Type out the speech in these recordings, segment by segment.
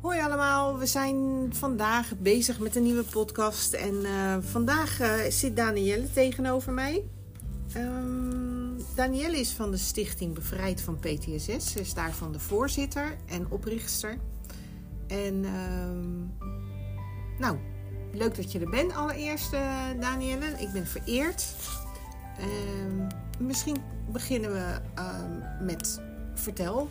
Hoi allemaal, we zijn vandaag bezig met een nieuwe podcast en eh, vandaag eh, zit Danielle tegenover mij. Um, Danielle is van de stichting Bevrijd van PTSS. Ze is daarvan de voorzitter en oprichter. En um, nou, leuk dat je er bent allereerst, uh, Danielle. Ik ben vereerd. Um, misschien beginnen we met vertel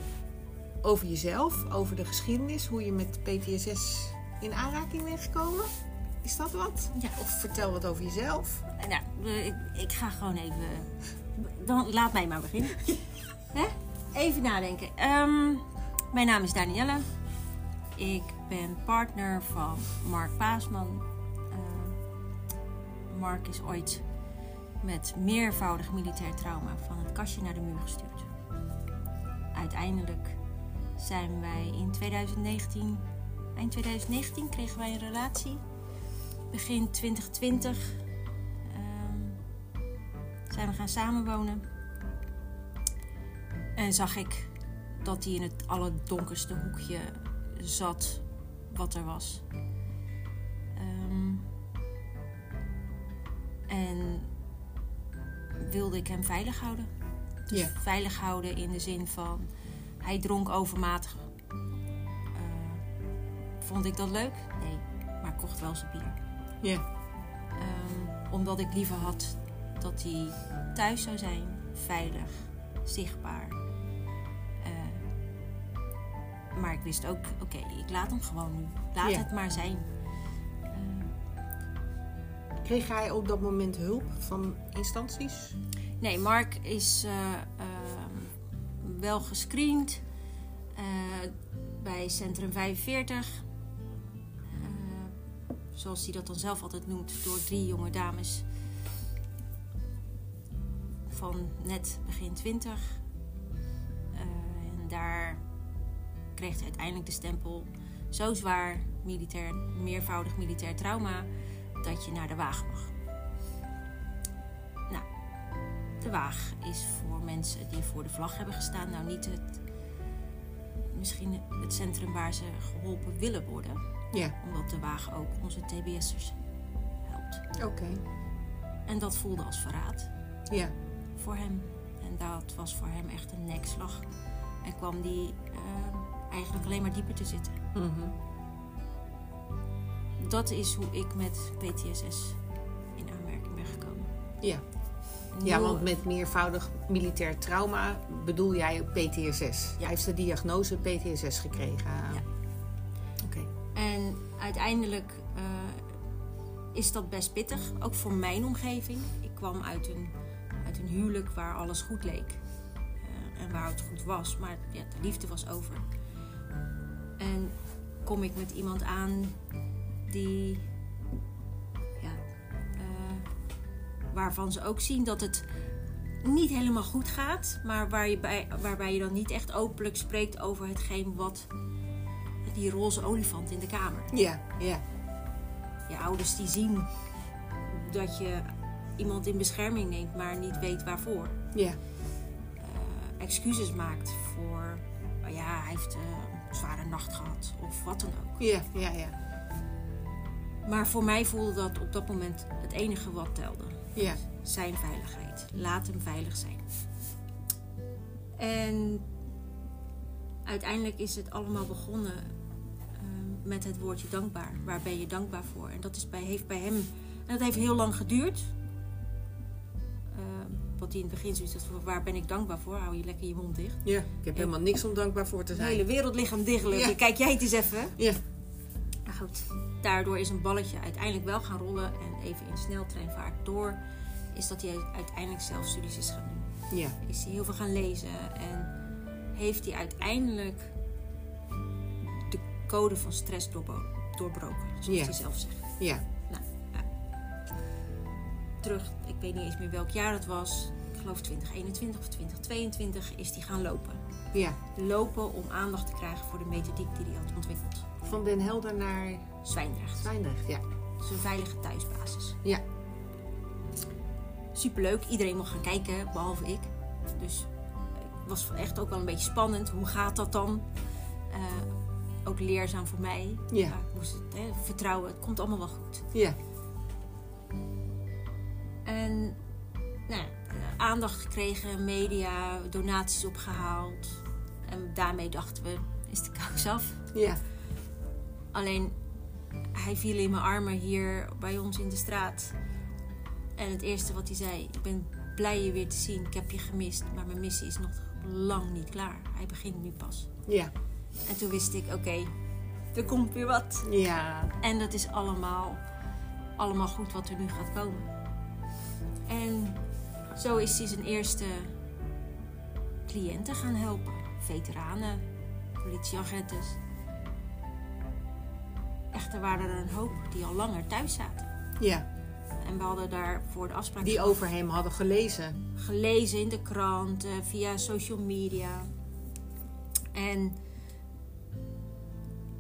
over jezelf, over de geschiedenis, hoe je met PTSS in aanraking bent gekomen. Is dat wat? Ja. Of vertel wat over jezelf. Nou, ik, ik ga gewoon even. Dan laat mij maar beginnen. Hè? Even nadenken. Um, mijn naam is Danielle. Ik ben partner van Mark Paasman. Uh, Mark is ooit met meervoudig militair trauma van het kastje naar de muur gestuurd. Uiteindelijk zijn wij in 2019, eind 2019 kregen wij een relatie. Begin 2020 um, zijn we gaan samenwonen. En zag ik dat hij in het allerdonkerste hoekje zat wat er was. Um, en wilde ik hem veilig houden. Dus Ja. veilig houden in de zin van hij dronk overmatig. Uh, vond ik dat leuk? Nee, maar kocht wel zijn bier. Ja. Um, omdat ik liever had dat hij thuis zou zijn, veilig, zichtbaar. Uh, maar ik wist ook, oké, okay, ik laat hem gewoon nu. Laat het maar zijn. Kreeg hij op dat moment hulp van instanties? nee, Mark is uh, wel gescreend uh, bij Centrum 45. Uh, zoals hij dat dan zelf altijd noemt, door drie jonge dames van net begin 20. Uh, en daar kreeg hij uiteindelijk de stempel zo zwaar militair, meervoudig militair trauma dat je naar de waag mag. Nou, de waag is voor mensen die voor de vlag hebben gestaan, nou niet het, misschien het centrum waar ze geholpen willen worden. Ja. Omdat de waag ook onze TBS'ers helpt. Oké. Okay. En dat voelde als verraad. Ja. Voor hem. En dat was voor hem echt een nekslag. En kwam die uh, eigenlijk alleen maar dieper te zitten. Mm -hmm. Dat is hoe ik met PTSS in aanmerking ben gekomen. Ja. Ja, want met meervoudig militair trauma bedoel jij PTSS. Ja. Hij heeft de diagnose PTSS gekregen. Ja. Oké. Okay. En uiteindelijk uh, is dat best pittig, ook voor mijn omgeving. Ik kwam uit een, uit een huwelijk waar alles goed leek. Uh, en waar het goed was, maar ja, de liefde was over. En kom ik met iemand aan die waarvan ze ook zien dat het niet helemaal goed gaat, maar waar je bij, waarbij je dan niet echt openlijk spreekt over hetgeen wat die roze olifant in de kamer. Ja, ja. Je ouders die zien dat je iemand in bescherming neemt, maar niet weet waarvoor. Ja. Uh, excuses maakt voor, oh ja, hij heeft uh, een zware nacht gehad of wat dan ook. Ja, ja, ja. Maar voor mij voelde dat op dat moment het enige wat telde. Ja. Zijn veiligheid. Laat hem veilig zijn. En uiteindelijk is het allemaal begonnen uh, met het woordje dankbaar. Waar ben je dankbaar voor? En dat is bij, heeft bij hem. En dat heeft heel lang geduurd. Uh, wat hij in het begin zoiets had van waar ben ik dankbaar voor? Hou je lekker je mond dicht. Ja, ik heb en helemaal niks om dankbaar voor te De zijn. hele wereld ligt diggelen. Ja. Kijk jij het eens even. Ja. Daardoor is een balletje uiteindelijk wel gaan rollen. En even in sneltreinvaart door is dat hij uiteindelijk zelf studies is gaan doen. Ja. Is hij heel veel gaan lezen en heeft hij uiteindelijk de code van stress doorbroken, zoals Ja. hij zelf zegt. Ja. Nou, ja. Terug, ik weet niet eens meer welk jaar het was. Ik geloof 2021 of 2022 is hij gaan lopen. Ja. Lopen om aandacht te krijgen voor de methodiek die hij had ontwikkeld. Van Den Helder naar Zwijndrecht. Zwijndrecht, ja. Zijn veilige thuisbasis. Ja. Superleuk. Iedereen mocht gaan kijken, behalve ik. Dus was echt ook wel een beetje spannend. Hoe gaat dat dan? Eh, ook leerzaam voor mij. Ja. Maar ik moest het, hè, vertrouwen, het komt allemaal wel goed. Ja. En nou, eh, aandacht gekregen, media, donaties opgehaald. En daarmee dachten we, is de kous af. Ja. Alleen, hij viel in mijn armen hier bij ons in de straat. En het eerste wat hij zei, ik ben blij je weer te zien. Ik heb je gemist, maar mijn missie is nog lang niet klaar. Hij begint nu pas. Ja. En toen wist ik, oké, er komt weer wat. Ja. En dat is allemaal, allemaal goed wat er nu gaat komen. En zo is hij zijn eerste cliënten gaan helpen. Veteranen, politieagenten. Echter waren er een hoop die al langer thuis zaten. Ja. En we hadden daar voor de afspraak Die over hem hadden gelezen. gelezen in de krant, eh, via social media. En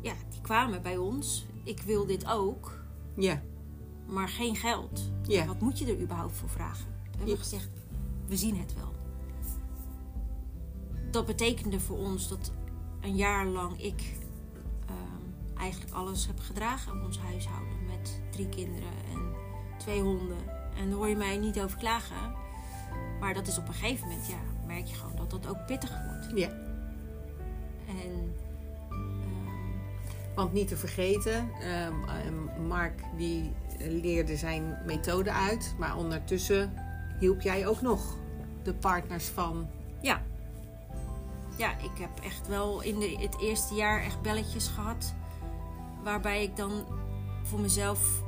ja, die kwamen bij ons. Ik wil dit ook, Ja. maar geen geld. Ja. Wat moet je er überhaupt voor vragen? We hebben Ja. gezegd, we zien het wel. Dat betekende voor ons dat een jaar lang ik eigenlijk alles heb gedragen. Ons huishouden met drie kinderen en twee honden. En daar hoor je mij niet over klagen. Maar dat is op een gegeven moment, ja, merk je gewoon dat dat ook pittig wordt. Ja. En ehm, Want niet te vergeten, ehm, ehm, Mark die leerde zijn methode uit. Maar ondertussen hielp jij ook nog de partners van... Ja. Ja, ik heb echt wel in de, het eerste jaar echt belletjes gehad. Waarbij ik dan voor mezelf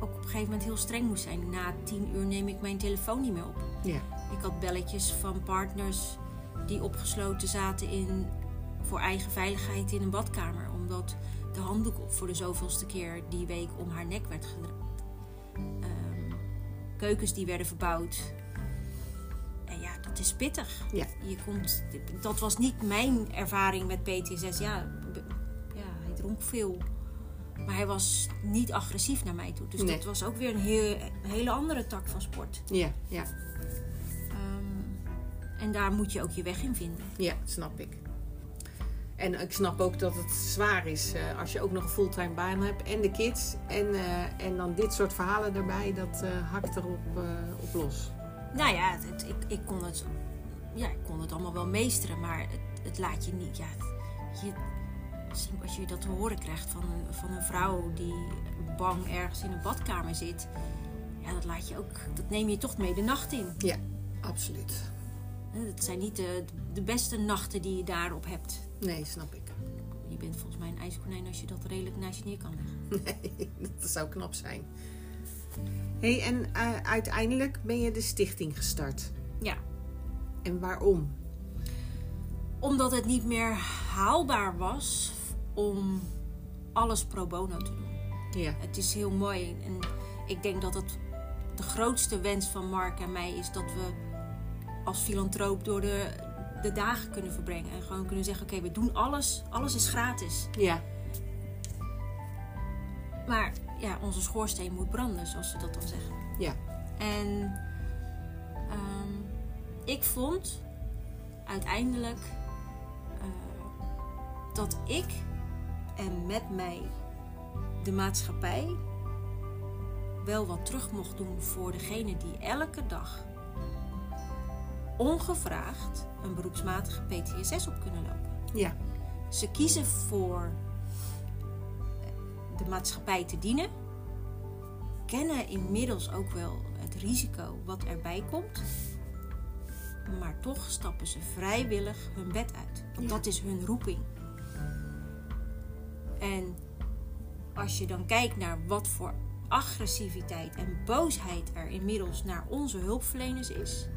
ook op een gegeven moment heel streng moest zijn. Na tien uur neem ik mijn telefoon niet meer op. Ja. Ik had belletjes van partners die opgesloten zaten in, voor eigen veiligheid in een badkamer. Omdat de handdoek voor de zoveelste keer die week om haar nek werd gedraaid. Ehm, keukens die werden verbouwd. En ja, dat is pittig. Ja. Je komt, dat was niet mijn ervaring met PTSS. Ja, dronk veel. Maar hij was niet agressief naar mij toe. Dus Nee. dat was ook weer een, heel, een hele andere tak van sport. Ja, ja, Ehm, en daar moet je ook je weg in vinden. ja, snap ik. En ik snap ook dat het zwaar is eh, als je ook nog een fulltime baan hebt en de kids. En, eh, en dan dit soort verhalen erbij, dat eh, hakt erop op los. Nou ja, het, het- ik, ik, kon het, ja, ik kon het allemaal wel meesteren, maar het, het laat je niet. Ja, je, als, je- als je dat te horen krijgt van een, van een vrouw die bang ergens in een badkamer zit, ja, dat laat je ook, dat neem je toch mee de nacht in. Ja, absoluut. Het zijn niet de, de beste nachten die je daarop hebt. Nee, snap ik. Je bent volgens mij een ijskonijn als je dat redelijk naast je neer kan leggen. Nee, dat zou knap zijn. hey, en eh, uiteindelijk ben je de stichting gestart. Ja, En waarom? omdat het niet meer haalbaar was om alles pro bono te doen. Ja, Het is heel mooi en ik denk dat het de grootste wens van Mark en mij is dat we als filantroop door de, de dagen kunnen verbrengen. En gewoon kunnen zeggen, oké, we doen alles. Alles is gratis. ja, Maar ja, onze schoorsteen moet branden, zoals ze dat dan zeggen. ja, En ehm, ik vond uiteindelijk eh, dat ik en met mij de maatschappij wel wat terug mocht doen voor degene die elke dag ongevraagd een beroepsmatige PTSS op kunnen lopen. ja, Ze kiezen voor de maatschappij te dienen. Kennen inmiddels ook wel het risico wat erbij komt. Maar toch stappen ze vrijwillig hun bed uit. Want Ja. dat is hun roeping. En als je dan kijkt naar wat voor agressiviteit en boosheid er inmiddels naar onze hulpverleners is,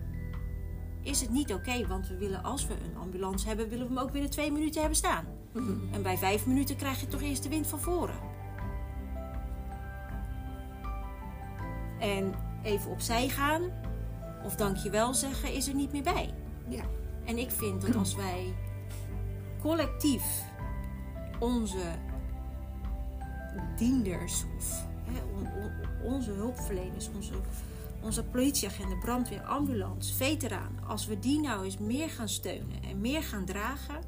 is het niet oké. want we willen, als we een ambulance hebben, willen we hem ook binnen twee minuten hebben staan. En bij vijf minuten krijg je toch eerst de wind van voren. En even opzij gaan of dankjewel zeggen is er niet meer bij. ja, En ik vind dat als wij collectief onze dienders of hè, on- on- onze hulpverleners, onze onze politieagenten, brandweer, ambulance, veteraan, als we die nou eens meer gaan steunen en meer gaan dragen,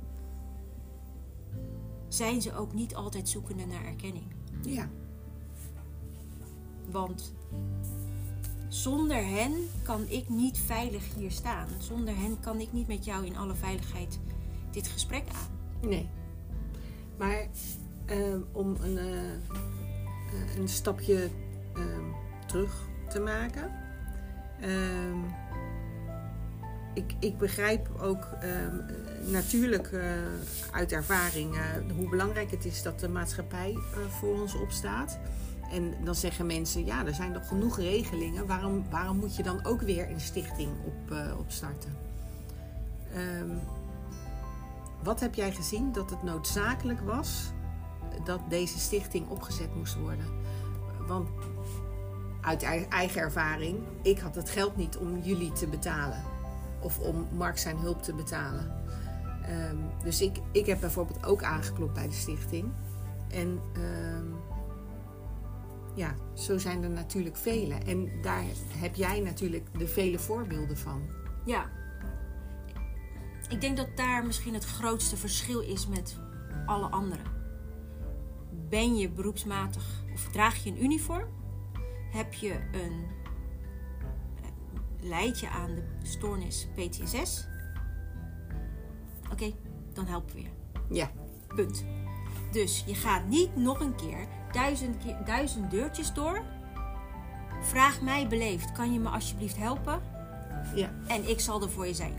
zijn ze ook niet altijd zoekende naar erkenning. Ja. Want zonder hen kan ik niet veilig hier staan. Zonder hen kan ik niet met jou in alle veiligheid dit gesprek aan. Nee. Maar om een, eh, eh, een stapje ehm, terug te maken. Ehm, ik, ik begrijp ook ehm, natuurlijk eh, uit ervaring hoe belangrijk het is dat de maatschappij voor ons opstaat. En dan zeggen mensen, ja, er zijn toch genoeg regelingen. Waarom, waarom moet je dan ook weer een stichting op, opstarten? Ehm, wat heb jij gezien dat het noodzakelijk was dat deze stichting opgezet moest worden? Want uit ei- eigen ervaring, ik had het geld niet om jullie te betalen. Of om Mark zijn hulp te betalen. Ehm, dus ik, ik heb bijvoorbeeld ook aangeklopt bij de stichting. En ehm, ja, zo zijn er natuurlijk vele. En daar heb jij natuurlijk de vele voorbeelden van. Ja. Ik denk dat daar misschien het grootste verschil is met alle anderen. Ben je beroepsmatig of draag je een uniform? Heb je een leid je aan de stoornis PTSS? Oké, dan helpen we je. Ja, Punt. Dus je gaat niet nog een keer duizend, keer, duizend deurtjes door. Vraag mij beleefd, kan je me alsjeblieft helpen? ja, En ik zal er voor je zijn.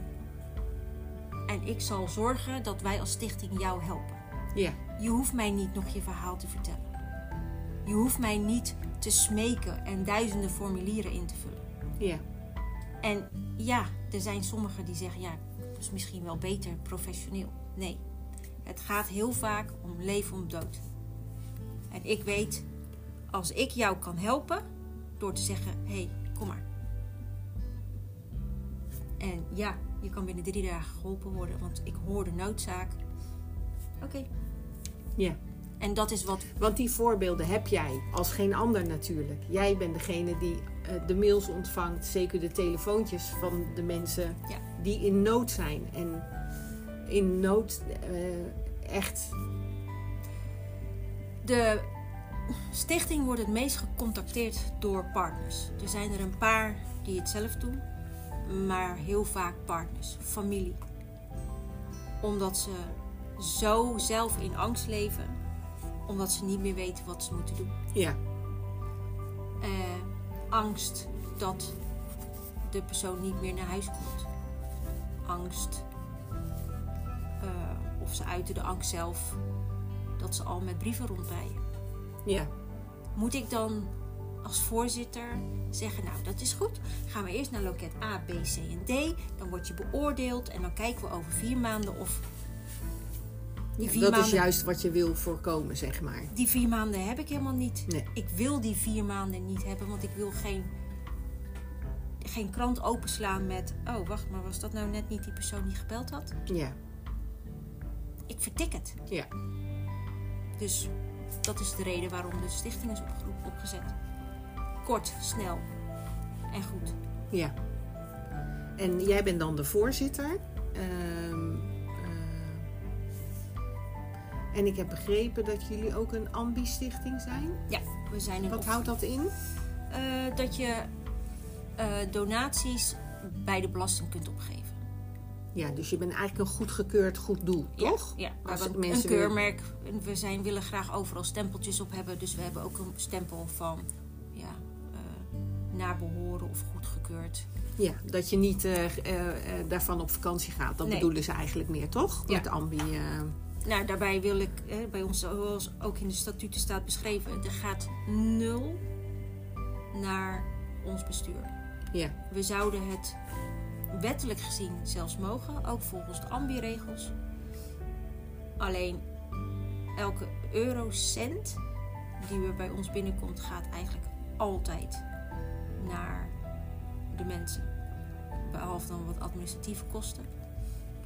En ik zal zorgen dat wij als stichting jou helpen. ja, Je hoeft mij niet nog je verhaal te vertellen. Je hoeft mij niet te smeken en duizenden formulieren in te vullen. ja, En ja, er zijn sommigen die zeggen, ja, dat is misschien wel beter professioneel. Nee, het gaat heel vaak om leven om dood. En ik weet, als ik jou kan helpen, door te zeggen, hé, hey, kom maar. En ja, je kan binnen drie dagen geholpen worden, want ik hoor de noodzaak. Oké. Ja. En dat is wat Want die voorbeelden heb jij als geen ander natuurlijk. Jij bent degene die eh, de mails ontvangt, zeker de telefoontjes van de mensen Ja. die in nood zijn. En in nood eh, echt, De stichting wordt het meest gecontacteerd door partners. Er zijn er een paar die het zelf doen, maar heel vaak partners, familie. Omdat ze zo zelf in angst leven, omdat ze niet meer weten wat ze moeten doen. ja, Eh, angst dat de persoon niet meer naar huis komt. Angst, eh, of ze uiten de angst zelf, dat ze al met brieven rondrijden. ja, Moet ik dan als voorzitter zeggen, nou dat is goed. Gaan we eerst naar loket A, B, C en D. Dan word je beoordeeld en dan kijken we over vier maanden of... Die vier, dat maanden, is juist wat je wil voorkomen, zeg maar. die vier maanden heb ik helemaal niet. Nee. Ik wil die vier maanden niet hebben, want ik wil geen, geen krant openslaan met... Oh, wacht, maar was dat nou net niet die persoon die gebeld had? Ja, Ik vertik het. ja, Dus dat is de reden waarom de stichting is opgezet. Kort, snel en goed. ja. En jij bent dan de voorzitter. Ehm, eh, en ik heb begrepen dat jullie ook een ambi-stichting zijn. Ja, we zijn een Wat op- houdt dat in? Eh, dat je eh, donaties bij de belasting kunt opgeven. Ja, dus je bent eigenlijk een goedgekeurd goed doel, Ja, toch? Ja, we Als hebben mensen een keurmerk. We zijn, willen graag overal stempeltjes op hebben. Dus we hebben ook een stempel van ja, eh naar behoren of goedgekeurd. Ja, dat je niet eh, daarvan op vakantie gaat. Dat Nee. bedoelen ze eigenlijk meer, toch? Ja. Met ambi. Nou, daarbij wil ik, eh, bij ons zoals ook in de statuten staat beschreven, er gaat nul naar ons bestuur. ja, We zouden het wettelijk gezien zelfs mogen, ook volgens de ambi-regels. Alleen elke eurocent die er bij ons binnenkomt, gaat eigenlijk altijd naar de mensen. Behalve dan wat administratieve kosten.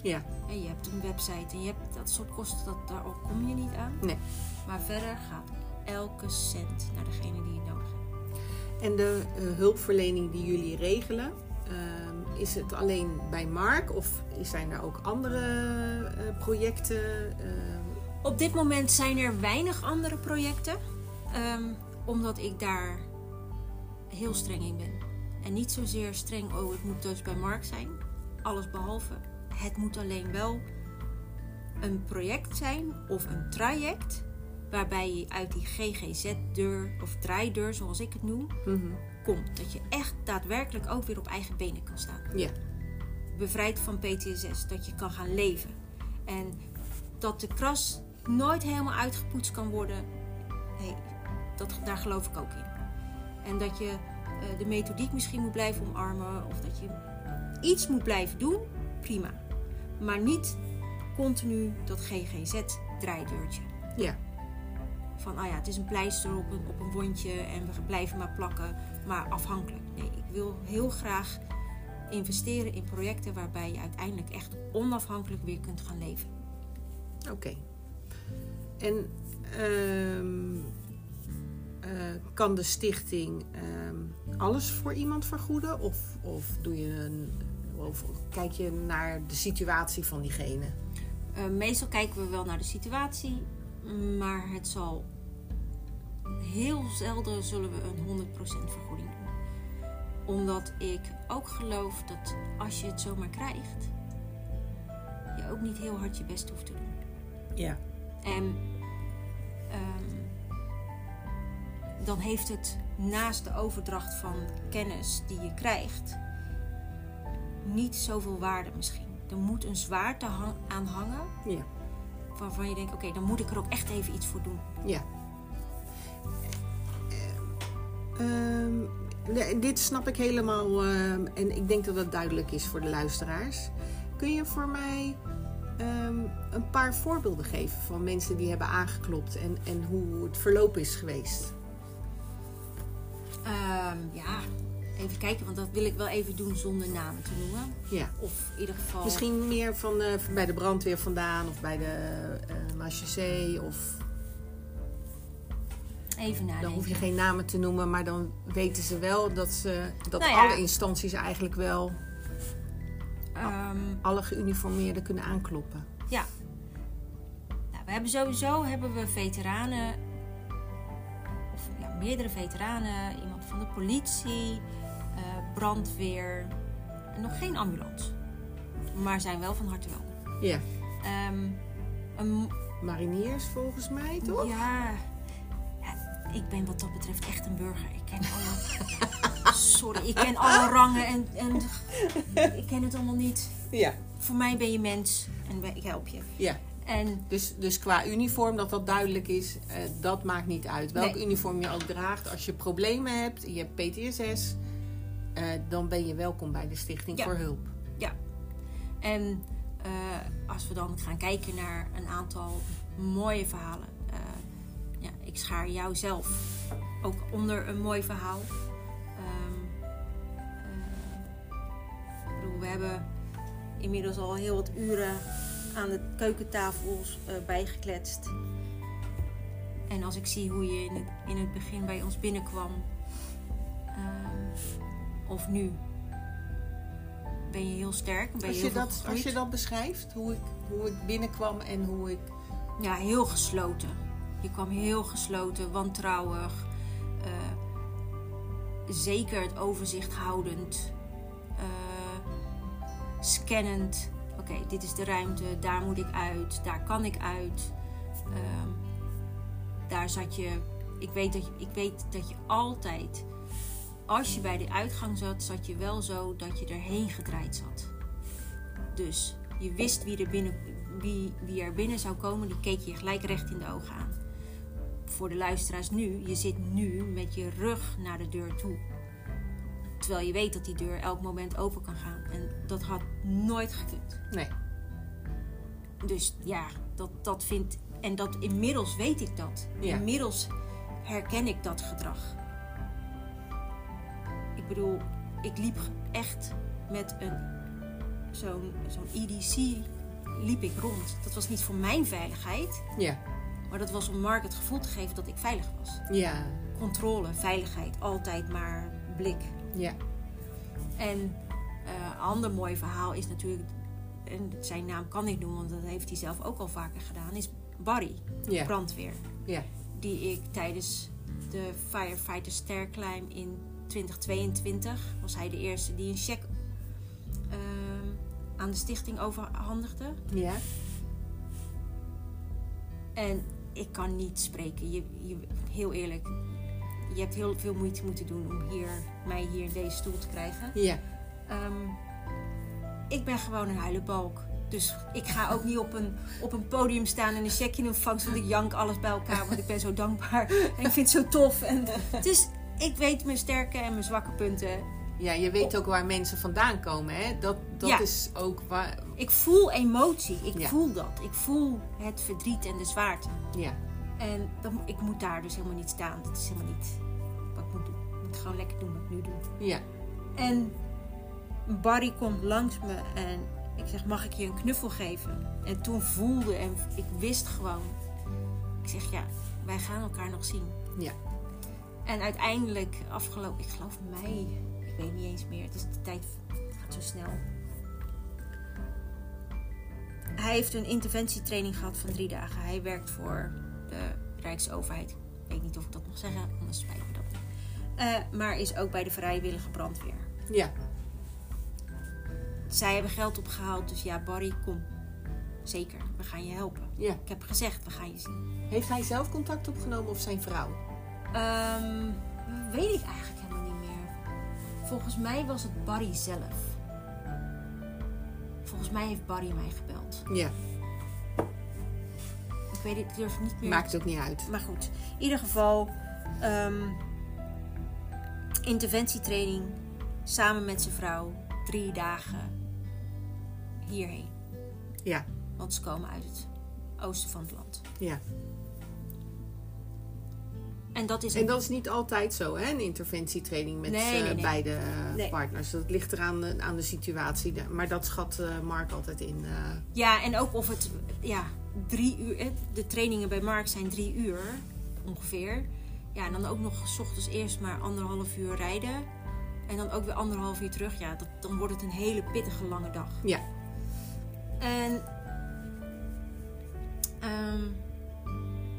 Ja, En je hebt een website en je hebt dat soort kosten, dat, daar kom je niet aan. nee. Maar verder gaat elke cent naar degene die het nodig heeft. En de eh, hulpverlening die jullie regelen, ehm, is het alleen bij Mark of zijn er ook andere eh, projecten? ehm? Op dit moment zijn er weinig andere projecten, ehm, omdat ik daar heel streng in ben. En niet zozeer streng, oh, het moet dus bij Mark zijn. Alles behalve. Het moet alleen wel een project zijn of een traject waarbij je uit die GGZ-deur of draaideur, zoals ik het noem, Mhm. komt. Dat je echt daadwerkelijk ook weer op eigen benen kan staan. Ja, Bevrijd van PTSS, dat je kan gaan leven. En dat de kras nooit helemaal uitgepoetst kan worden, hey, dat, daar geloof ik ook in. En dat je eh, de methodiek misschien moet blijven omarmen of dat je iets moet blijven doen, prima. Maar niet continu dat GGZ-draaideurtje. ja, Van, ah ja, het is een pleister op een, op een wondje en we blijven maar plakken, maar afhankelijk. Nee, ik wil heel graag investeren in projecten waarbij je uiteindelijk echt onafhankelijk weer kunt gaan leven. oké. En ehm, eh, kan de stichting ehm, alles voor iemand vergoeden? Of, of doe je een. Of kijk je naar de situatie van diegene? Eh, meestal kijken we wel naar de situatie, maar het zal heel zelden zullen we een 100% vergoeding doen. Omdat ik ook geloof dat als je het zomaar krijgt, je ook niet heel hard je best hoeft te doen. Ja. En ehm, dan heeft het naast de overdracht van kennis die je krijgt, niet zoveel waarde misschien. Er moet een zwaarte hang- aan hangen Ja. waarvan je denkt, oké, dan moet ik er ook echt even iets voor doen. Ja. Ehm, dit snap ik helemaal ehm, en ik denk dat het duidelijk is voor de luisteraars. Kun je voor mij ehm, een paar voorbeelden geven van mensen die hebben aangeklopt en, en hoe het verloop is geweest? Ja, even kijken, want dat wil ik wel even doen zonder namen te noemen. Ja. Of in ieder geval... Misschien meer van, eh, bij de brandweer vandaan of bij de uh, Marchesee of Even nadenken. dan hoef je geen namen te noemen, maar dan weten ze wel dat, ze, dat Nou ja. alle instanties eigenlijk wel Ehm, alle geuniformeerden kunnen aankloppen. Ja. Nou, we hebben sowieso hebben we veteranen, meerdere veteranen, iemand van de politie, eh, brandweer, en nog geen ambulance. Maar zijn wel van harte welkom. Ja. Ehm, een, Mariniers volgens mij, toch? ja, ja, ik ben wat dat betreft echt een burger. Ik ken alle. Sorry, ik ken alle rangen en, en ik ken het allemaal niet. Ja. Voor mij ben je mens en ik help je. ja. En Dus, dus qua uniform, dat dat duidelijk is, eh, dat maakt niet uit. Welk Nee. uniform je ook draagt. Als je problemen hebt, je hebt PTSS, eh, dan ben je welkom bij de Stichting Ja. voor Hulp. Ja. En eh, als we dan gaan kijken naar een aantal mooie verhalen. eh, ja, ik schaar jou zelf ook onder een mooi verhaal. Ehm, eh, we hebben inmiddels al heel wat uren aan de keukentafels bijgekletst. En als ik zie hoe je in het, in het begin bij ons binnenkwam, ehm, of nu, ben je heel sterk. Ben je Als je, dat, als je dat beschrijft, hoe ik, hoe ik binnenkwam en hoe ik... Ja, heel gesloten. Je kwam heel gesloten, wantrouwig. eh, zeker het overzicht houdend. eh, scannend. Oké, dit is de ruimte, daar moet ik uit, daar kan ik uit. Ehm, daar zat je. Ik weet, dat je. ik weet dat je altijd. Als je bij de uitgang zat, zat je wel zo dat je erheen gedraaid zat. Dus je wist wie er binnen, wie, wie er binnen zou komen, die keek je gelijk recht in de ogen aan. Voor de luisteraars nu, je zit nu met je rug naar de deur toe. Terwijl je weet dat die deur elk moment open kan gaan. En dat had nooit gekund. Nee. Dus ja, dat, dat vind En dat inmiddels weet ik dat. Ja. Inmiddels herken ik dat gedrag. Ik bedoel, ik liep echt met een zo'n zo'n EDC liep ik rond. Dat was niet voor mijn veiligheid, Ja. maar dat was om Mark het gevoel te geven dat ik veilig was. Ja. Controle, veiligheid, altijd maar blik. Ja. En eh, een ander mooi verhaal is natuurlijk, en zijn naam kan ik noemen, want dat heeft hij zelf ook al vaker gedaan, is Barry, Ja. brandweer. Ja. Die ik tijdens de Firefighter Sterclimb in 2022 was hij de eerste die een cheque ehm, aan de stichting overhandigde. Ja. En ik kan niet spreken. Je, je, heel eerlijk, je hebt heel veel moeite moeten doen om hier, mij hier in deze stoel te krijgen. Ja. Ehm, ik ben gewoon een huilenbalk. Dus ik ga ook niet op een, op een podium staan en een checkje in ontvangst. Want ik jank alles bij elkaar, want ik ben zo dankbaar. En ik vind het zo tof. En, dus ik weet mijn sterke en mijn zwakke punten. Ja, je weet ook waar mensen vandaan komen, hè? Dat, dat Ja. is ook waar... Ik voel emotie. Ik Ja. voel dat. Ik voel het verdriet en de zwaarte. Ja. En dan, ik moet daar dus helemaal niet staan. Dat is helemaal niet wat ik moet doen. Ik moet gewoon lekker doen wat ik nu doe. Ja. En Barry komt langs me en ik zeg, mag ik je een knuffel geven? En toen voelde en ik wist gewoon. Ik zeg, ja, wij gaan elkaar nog zien. Ja. En uiteindelijk, afgelopen, ik geloof mei, ik weet niet eens meer. Het is de tijd gaat zo snel. Hij heeft een interventietraining gehad van drie dagen. Hij werkt voor de Rijksoverheid. Ik weet niet of ik dat mag zeggen, anders spijt me dat. Eh, maar is ook bij de vrijwillige brandweer. Ja. Zij hebben geld opgehaald, dus ja, Barry, kom. Zeker, we gaan je helpen. Ja. Ik heb gezegd, we gaan je zien. Heeft hij zelf contact opgenomen of zijn vrouw? Ehm, weet ik eigenlijk helemaal niet meer. Volgens mij was het Barry zelf. Volgens mij heeft Barry mij gebeld. Ja. Ik weet het, ik durf niet meer. Maakt ook niet uit. Maar goed, in ieder geval ehm, interventietraining samen met zijn vrouw. Drie dagen hierheen. Ja. Want ze komen uit het oosten van het land. Ja. En dat is En dat is niet altijd zo, hè? Een interventietraining met Nee, eh, nee, nee. beide eh, partners. Dat ligt eraan eh, aan de situatie. Maar dat schat Mark altijd in. Ja, en ook of het, ja, drie uur, de trainingen bij Mark zijn drie uur ongeveer. Ja, en dan ook nog 's ochtends eerst maar anderhalf uur rijden. En dan ook weer anderhalf uur terug. Ja, dat, dan wordt het een hele pittige lange dag. ja. En, ehm,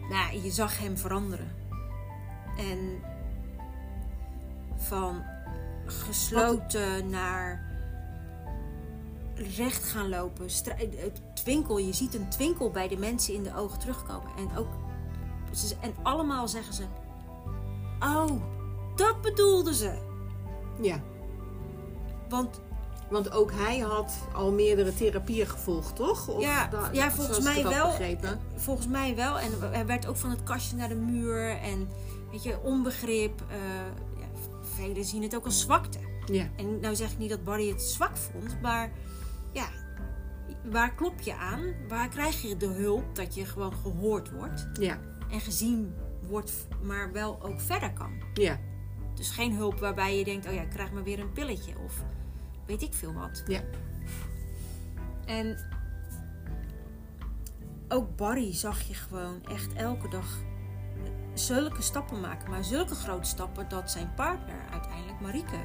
nou, je zag hem veranderen. En van gesloten naar recht gaan lopen. Het twinkel, je ziet een twinkel bij de mensen in de ogen terugkomen. En ook, en allemaal zeggen ze: Oh, dat bedoelden ze. ja. Want Want ook hij had al meerdere therapieën gevolgd, toch? Of Ja, ja, volgens mij wel. Begrepen. Volgens mij wel. En hij werd ook van het kastje naar de muur. En weet je, onbegrip. eh, ja, velen zien het ook als zwakte. Ja. En nou zeg ik niet dat Barry het zwak vond. Maar ja, waar klop je aan? Waar krijg je de hulp dat je gewoon gehoord wordt? Ja. En gezien wordt, maar wel ook verder kan. Ja. Dus geen hulp waarbij je denkt, oh ja, ik krijg maar weer een pilletje. Of weet ik veel wat. Ja. En ook Barry zag je gewoon echt elke dag zulke stappen maken. Maar zulke grote stappen dat zijn partner uiteindelijk, Marieke,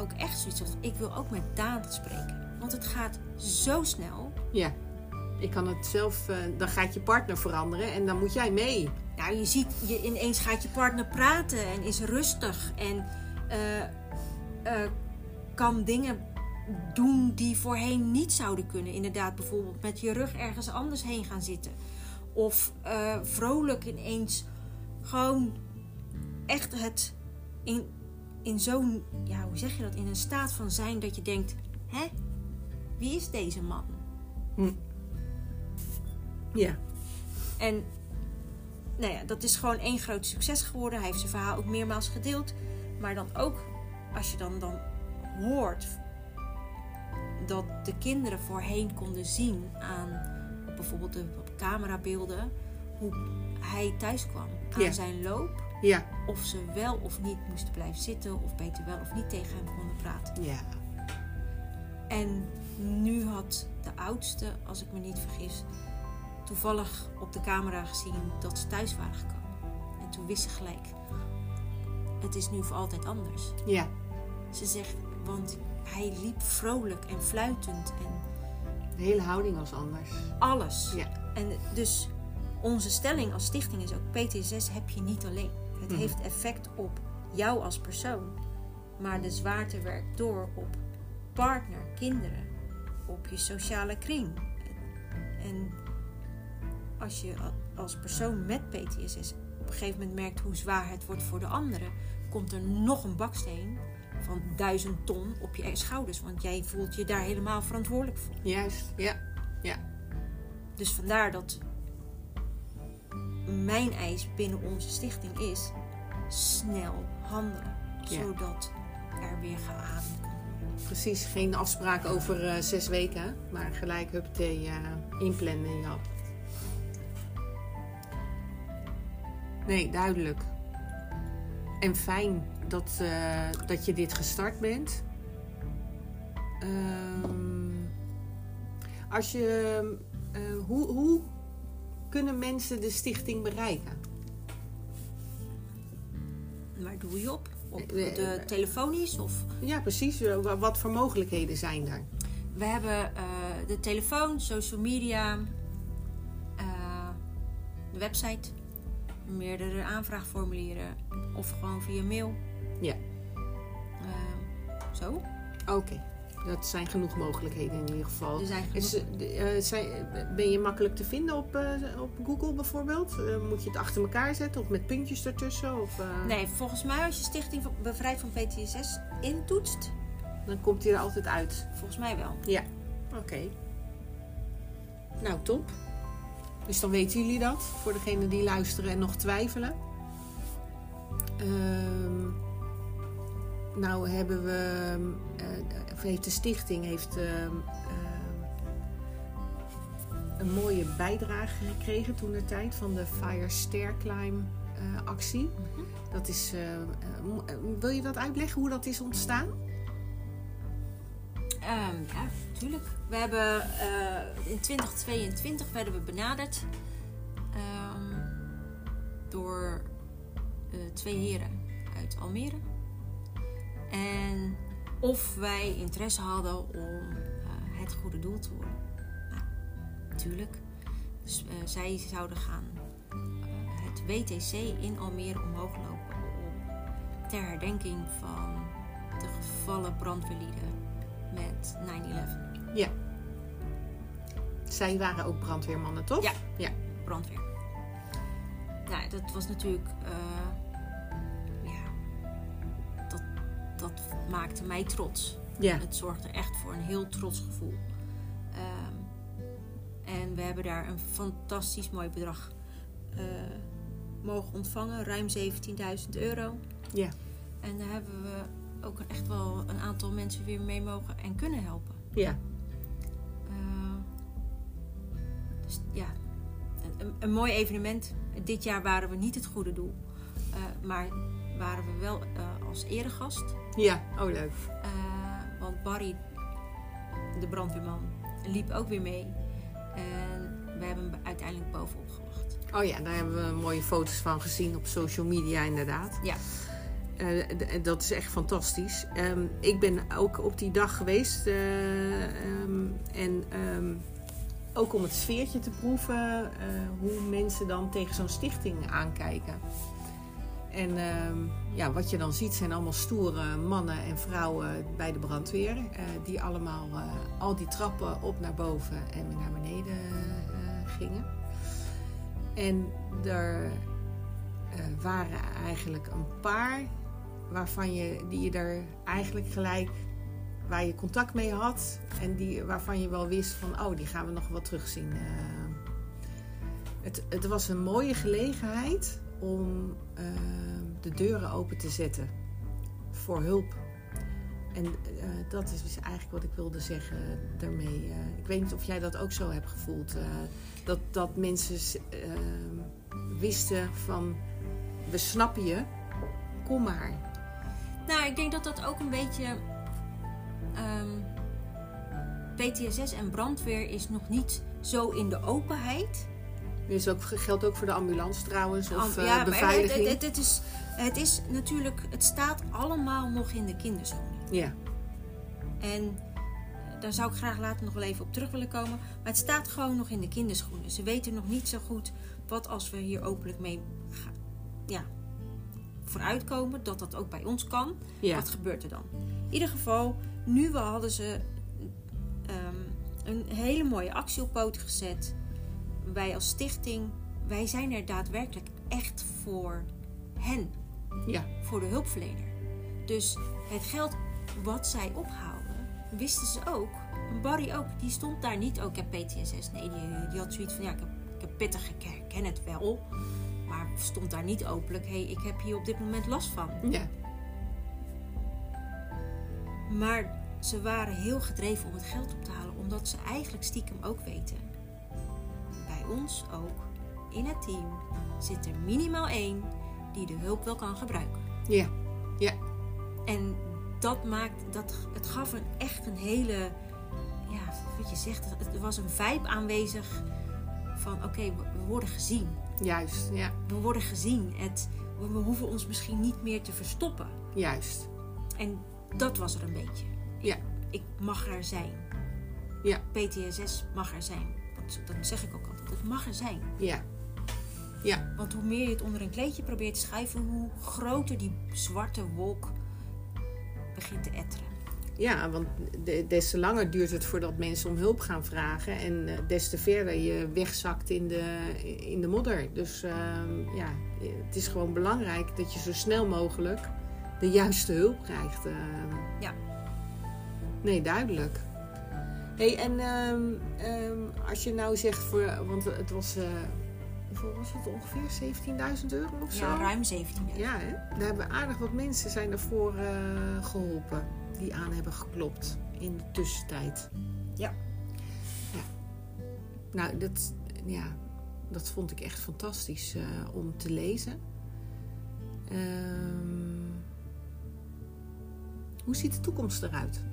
ook echt zoiets had. Ik wil ook met Daan spreken. Want het gaat zo snel. Ja. Ik kan het zelf, eh, dan gaat je partner veranderen en dan moet jij mee. Nou, je ziet, je, ineens gaat je partner praten en is rustig. En eh, eh, kan dingen doen die voorheen niet zouden kunnen. Inderdaad, bijvoorbeeld met je rug ergens anders heen gaan zitten. Of vrolijk ineens gewoon echt het in, in zo'n, ja, hoe zeg je dat? In een staat van zijn dat je denkt: hè, wie is deze man? Ja. En nou ja, dat is gewoon één groot succes geworden. Hij heeft zijn verhaal ook meermaals gedeeld. Maar dan ook, als je dan, dan hoort dat de kinderen voorheen konden zien aan bijvoorbeeld de camerabeelden hoe hij thuis kwam aan Ja. zijn loop. Ja. Of ze wel of niet moesten blijven zitten, of beter wel of niet tegen hem konden praten. Ja. En nu had de oudste, als ik me niet vergis, toevallig op de camera gezien dat ze thuis waren gekomen. En toen wist ze gelijk, het is nu voor altijd anders. Ja. Ze zegt, want hij liep vrolijk en fluitend en De hele houding was anders. alles. Ja. En dus onze stelling als stichting is ook: PTSS heb je niet alleen. Het Mhm. heeft effect op jou als persoon, maar de zwaarte werkt door op partner, kinderen, op je sociale kring. En als je als persoon met PTSS op een gegeven moment merkt hoe zwaar het wordt voor de anderen, komt er nog een baksteen van duizend ton op je schouders, want jij voelt je daar helemaal verantwoordelijk voor. Juist. Ja. Dus vandaar dat mijn eis binnen onze stichting is snel handelen. Ja. Zodat er weer geademd kan worden. Precies. Geen afspraak over eh, zes weken. Maar gelijk huppatee eh inplannen. Ja. Nee, duidelijk. En fijn dat, eh, dat je dit gestart bent. Ehm, als je, hoe, hoe kunnen mensen de stichting bereiken? Waar doe je op? Op de telefonisch of... Ja, precies. Eh, wa- Wat voor mogelijkheden zijn er? We hebben eh, de telefoon, social media, eh, de website, meerdere aanvraagformulieren of gewoon via mail. Ja. Zo. Oké, dat zijn genoeg mogelijkheden in ieder geval. Er zijn genoeg- Is, eh, eh, zijn, ben je makkelijk te vinden op, eh, op Google bijvoorbeeld? Eh, moet je het achter elkaar zetten of met puntjes ertussen? Of, eh, Nee, volgens mij als je Stichting Bevrijd van PTSS intoetst, Dan komt hij er altijd uit. volgens mij wel. Ja, oké. Nou, top. Dus dan weten jullie dat, voor degenen die luisteren en nog twijfelen. Ehm, nou hebben we, eh, of heeft de stichting heeft, ehm, ehm, een mooie bijdrage gekregen toen de tijd van de Fire Stair Climb eh, actie. Dat is, eh, eh, eh, wil je dat uitleggen hoe dat is ontstaan? Ehm, ja, natuurlijk. We hebben eh, in 2022 werden we benaderd ehm, door eh, twee heren uit Almere. En of wij interesse hadden om eh, het goede doel te worden. Nou, natuurlijk. Dus eh, zij zouden gaan eh, het WTC in Almere omhoog lopen om ter herdenking van de gevallen brandweerlieden met 9-11 Ja. Zij waren ook brandweermannen, toch? Ja. Ja. brandweer. Nou, dat was natuurlijk. Dat maakte mij trots. Ja. Het zorgde echt voor een heel trots gevoel. Ehm, en we hebben daar een fantastisch mooi bedrag eh, mogen ontvangen, ruim 17.000 euro. Ja. En daar hebben we ook echt wel een aantal mensen weer mee mogen en kunnen helpen. Ja. Uh, dus ja, een, een, een mooi evenement. Dit jaar waren we niet het goede doel. Uh, maar waren we wel uh, als eregast. Ja, oh leuk. Uh, want Barry, de brandweerman, liep ook weer mee. En we hebben hem uiteindelijk bovenop gewacht. Oh ja, daar hebben we mooie foto's van gezien op social media inderdaad. Ja. Uh, dat is echt fantastisch. Um, ik ben ook op die dag geweest. Uh, um, en um, ook om het sfeertje te proeven. Uh, hoe mensen dan tegen zo'n stichting aankijken. En ja, wat je dan ziet zijn allemaal stoere mannen en vrouwen bij de brandweer. Uh, die allemaal uh, al die trappen op naar boven en weer naar beneden uh, gingen. En er waren eigenlijk een paar waarvan je, die je er eigenlijk gelijk, waar je contact mee had en die, waarvan je wel wist van, oh, die gaan we nog wel terugzien. Het, het was een mooie gelegenheid om uh, de deuren open te zetten voor hulp. En uh, dat is dus eigenlijk wat ik wilde zeggen daarmee. Uh, ik weet niet of jij dat ook zo hebt gevoeld. dat, dat mensen wisten van, we snappen je, kom maar. Nou, ik denk dat dat ook een beetje. Um, PTSS en brandweer is nog niet zo in de openheid. Is ook, geldt ook voor de ambulance trouwens, of Am- eh, ja, maar beveiliging. het, het, het is, het is natuurlijk, het staat allemaal nog in de kinderzone. Ja, En eh, daar zou ik graag later nog wel even op terug willen komen. Maar het staat gewoon nog in de kinderschoenen. Ze weten nog niet zo goed wat als we hier openlijk mee gaan, ja, vooruitkomen. Dat dat ook bij ons kan. ja, Wat gebeurt er dan? In ieder geval, nu hadden ze ehm, een hele mooie actie op poten gezet. Wij als stichting, wij zijn er daadwerkelijk echt voor hen ja, voor de hulpverlener. Dus het geld wat zij ophaalden, wisten ze ook. Barry ook, die stond daar niet. Oh, ik heb PTSS. Nee, die, die had zoiets van: ja, ik heb, ik heb pittig, ik herken het wel. Maar stond daar niet openlijk: hé, hey, ik heb hier op dit moment last van. ja, Maar ze waren heel gedreven om het geld op te halen, omdat ze eigenlijk stiekem ook weten. Ons ook, in het team, zit er minimaal één die de hulp wel kan gebruiken. ja, ja, En dat maakt, dat, het gaf een, echt een hele, ja, wat je zegt, het- er was een vibe aanwezig van oké, we, we worden gezien. juist, ja, We worden gezien. Het, we, we hoeven ons misschien niet meer te verstoppen. juist. En dat was er een beetje. Ja, Ik mag er zijn. ja, PTSS mag er zijn. Dat, zeg ik ook altijd. Het mag er zijn. ja, ja, Want hoe meer je het onder een kleedje probeert te schuiven, hoe groter die zwarte wolk begint te etteren. ja, want de- des te langer duurt het voordat mensen om hulp gaan vragen en eh, des te verder je wegzakt in de, in de modder. Dus ehm, ja, het is gewoon belangrijk dat je zo snel mogelijk de juiste hulp krijgt. ehm. Ja. Nee, duidelijk. Hey, en ehm, ehm, als je nou zegt voor, want het was, eh, hoeveel was het ongeveer? 17.000 euro of zo? Ja, ruim 17 jaar. Ja, hè? daar hebben aardig wat mensen zijn ervoor eh, geholpen. Die aan hebben geklopt in de tussentijd. Ja. ja. Nou, dat, ja, dat vond ik echt fantastisch eh, om te lezen. Ehm, hoe ziet de toekomst eruit?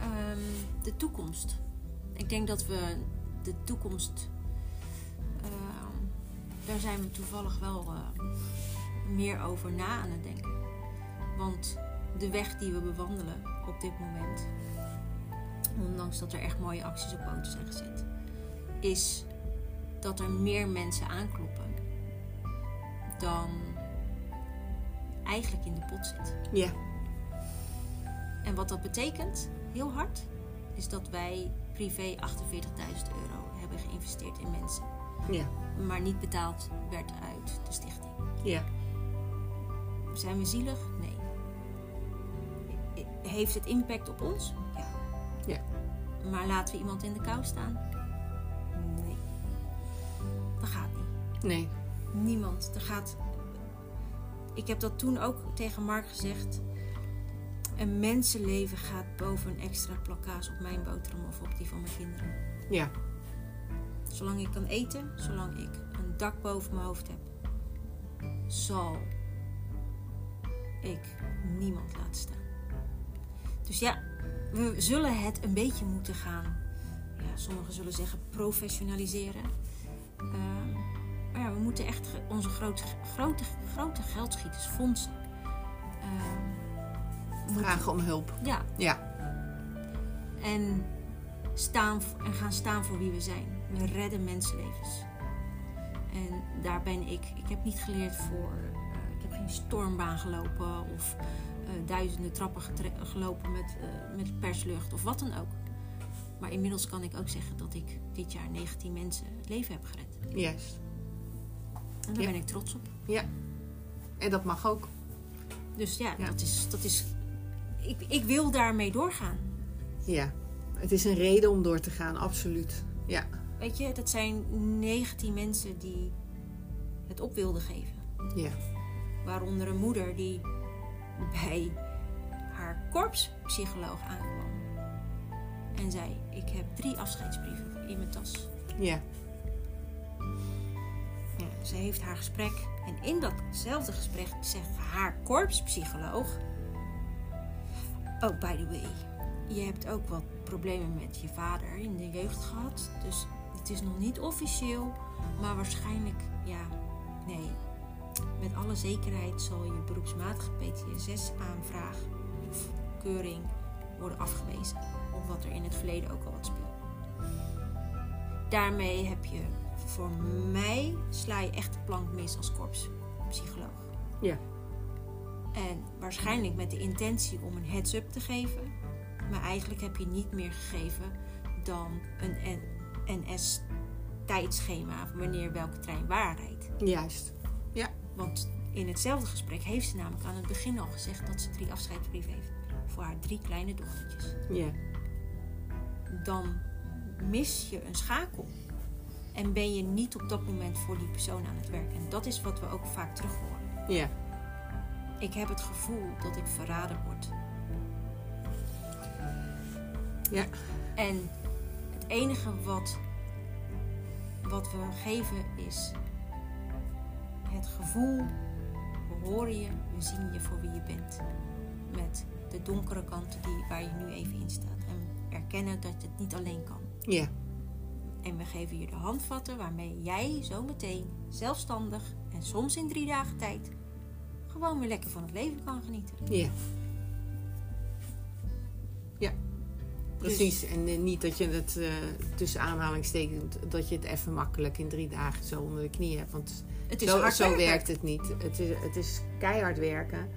Ehm, de toekomst. Ik denk dat we de toekomst. ehm, daar zijn we toevallig wel eh, meer over na aan het denken. Want de weg die we bewandelen op dit moment, ondanks dat er echt mooie acties op poten zijn gezet, is dat er meer mensen aankloppen dan eigenlijk in de pot zit. Ja, En wat dat betekent, heel hard, is dat wij privé 48.000 euro hebben geïnvesteerd in mensen. ja, Maar niet betaald werd uit de stichting. ja, Zijn we zielig? Nee. Heeft het impact op ons? Ja. Ja. Maar laten we iemand in de kou staan? Nee. Dat gaat niet. nee, Niemand. Er gaat. Ik heb dat toen ook tegen Mark gezegd. Een mensenleven gaat boven een extra plakkaas op mijn boterham of op die van mijn kinderen. ja, Zolang ik kan eten, zolang ik een dak boven mijn hoofd heb, zal ik niemand laten staan. Dus ja, we zullen het een beetje moeten gaan. Ja, sommigen zullen zeggen professionaliseren. Ehm, maar ja, we moeten echt onze grote, grote, grote geldschieters fondsen. Ehm, vragen om hulp. Ja, Ja, en, staan, en gaan staan voor wie we zijn. We redden mensenlevens. En daar ben ik. Ik heb niet geleerd voor. eh, ik heb geen stormbaan gelopen of eh, duizenden trappen gelopen met, eh, met perslucht of wat dan ook. Maar inmiddels kan ik ook zeggen dat ik dit jaar 19 mensen het leven heb gered. juist. En daar Ja. ben ik trots op. Ja, en dat mag ook. Dus ja, Ja. dat is. Dat is ik, ik wil daarmee doorgaan. Ja, het is een reden om door te gaan, absoluut. Ja, Weet je, dat zijn 19 mensen die het op wilden geven. ja, Waaronder een moeder die bij haar korpspsycholoog aankwam. En zei, ik heb drie afscheidsbrieven in mijn tas. ja, Ja, ze heeft haar gesprek. En in datzelfde gesprek zegt haar korpspsycholoog... Oh, by the way. Je hebt ook wat problemen met je vader in de jeugd gehad. Dus het is nog niet officieel, maar waarschijnlijk, ja, nee. Met alle zekerheid zal je beroepsmatige PTSS-aanvraag of keuring worden afgewezen. Of wat er in het verleden ook al wat speelt. Daarmee heb je, voor mij, sla je echt de plank mis als korpspsycholoog. Ja. En waarschijnlijk met de intentie om een heads-up te geven. Maar eigenlijk heb je niet meer gegeven dan een NS-tijdschema wanneer welke trein waar rijdt. Juist. Want in hetzelfde gesprek heeft ze namelijk aan het begin al gezegd dat ze drie afscheidsbrieven heeft voor haar drie kleine dochtertjes. Ja. Dan mis je een schakel. En ben je niet op dat moment voor die persoon aan het werk. En dat is wat we ook vaak terug horen. Ja. Ik heb het gevoel dat ik verraden word. Ja. En het enige wat, wat we geven is het gevoel, we horen je, we zien je voor wie je bent. Met de donkere kanten die, waar je nu even in staat. En erkennen dat je het niet alleen kan. Ja. En we geven je de handvatten waarmee jij zometeen zelfstandig en soms in drie dagen tijd gewoon weer lekker van het leven kan genieten. Ja. Ja. Precies. En eh, niet dat je het eh, tussen aanhalingstekens, dat je het even makkelijk in drie dagen zo onder de knie hebt. Want Het is zo, werkt het niet. Het is, het is keihard werken.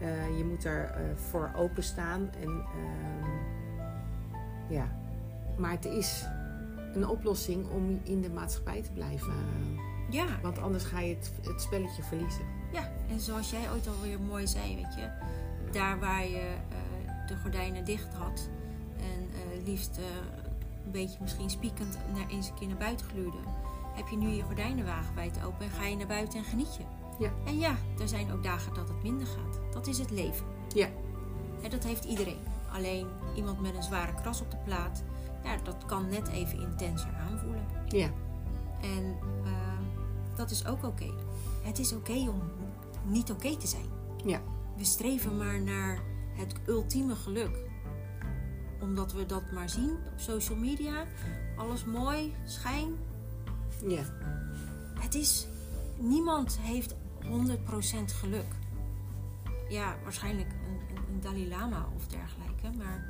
Eh, je moet er voor openstaan. En, ehm, ja. Maar het is een oplossing om in de maatschappij te blijven. Ja, Want anders ga je het, het spelletje verliezen. En zoals jij ooit alweer mooi zei, weet je, daar waar je eh, de gordijnen dicht had en eh, liefst eh, een beetje misschien spiekend naar, eens een keer naar buiten gluurde, heb je nu je gordijnen wagenwijd open en ga je naar buiten en geniet je. Ja. En ja, er zijn ook dagen dat het minder gaat. Dat is het leven. Ja. En dat heeft iedereen. Alleen iemand met een zware kras op de plaat, ja, dat kan net even intenser aanvoelen. Ja. En dat is ook oké. Het is oké om niet oké te zijn. Ja. We streven maar naar het ultieme geluk. Omdat we dat maar zien op social media. Alles mooi, schijn. Ja. Het is... Niemand heeft 100% geluk. Ja, waarschijnlijk een, een, een Dalai Lama of dergelijke. Maar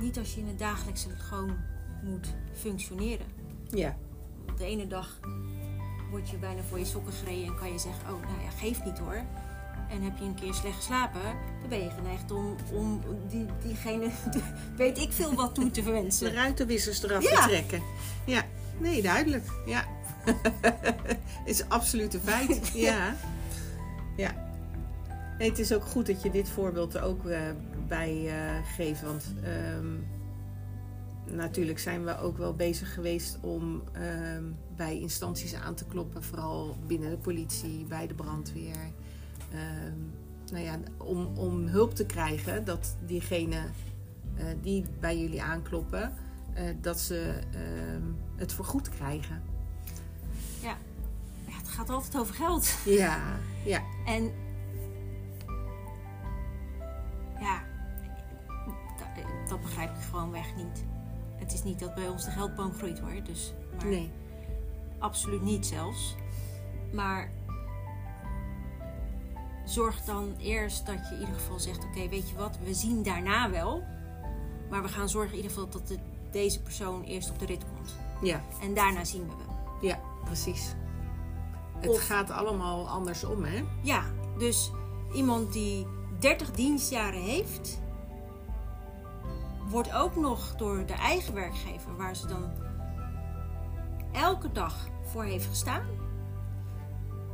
niet als je in het dagelijkse gewoon moet functioneren. Ja. De ene dag word je bijna voor je sokken gereden en kan je zeggen: Oh, nou ja, geeft niet hoor. En heb je een keer slecht geslapen, dan ben je geneigd om, om die, diegene, weet ik veel wat toe te De verwensen. ruitenwissers eraf Ja. te trekken. Ja. Nee, duidelijk. Ja. is absoluut een feit. Ja. Ja. Nee, het is ook goed dat je dit voorbeeld er ook eh, bij eh, geeft. Want ehm, natuurlijk zijn we ook wel bezig geweest om ehm, bij instanties aan te kloppen. Vooral binnen de politie, bij de brandweer. Ehm, nou ja, om, om hulp te krijgen dat diegene eh, die bij jullie aankloppen, eh, dat ze ehm, het vergoed krijgen. Ja. ja, het gaat altijd over geld. Ja, ja, En ja, dat, dat begrijp ik gewoonweg niet. Het is niet dat bij ons de geldboom groeit hoor. Dus, maar nee. Absoluut niet zelfs. Maar zorg dan eerst dat je in ieder geval zegt: Oké, weet je wat, we zien daarna wel. Maar we gaan zorgen in ieder geval dat de, deze persoon eerst op de rit komt. Ja, En daarna zien we wel. ja, precies. Het Of- gaat allemaal andersom, hè? Ja, dus iemand die 30 dienstjaren heeft, wordt ook nog door de eigen werkgever, waar ze dan elke dag voor heeft gestaan,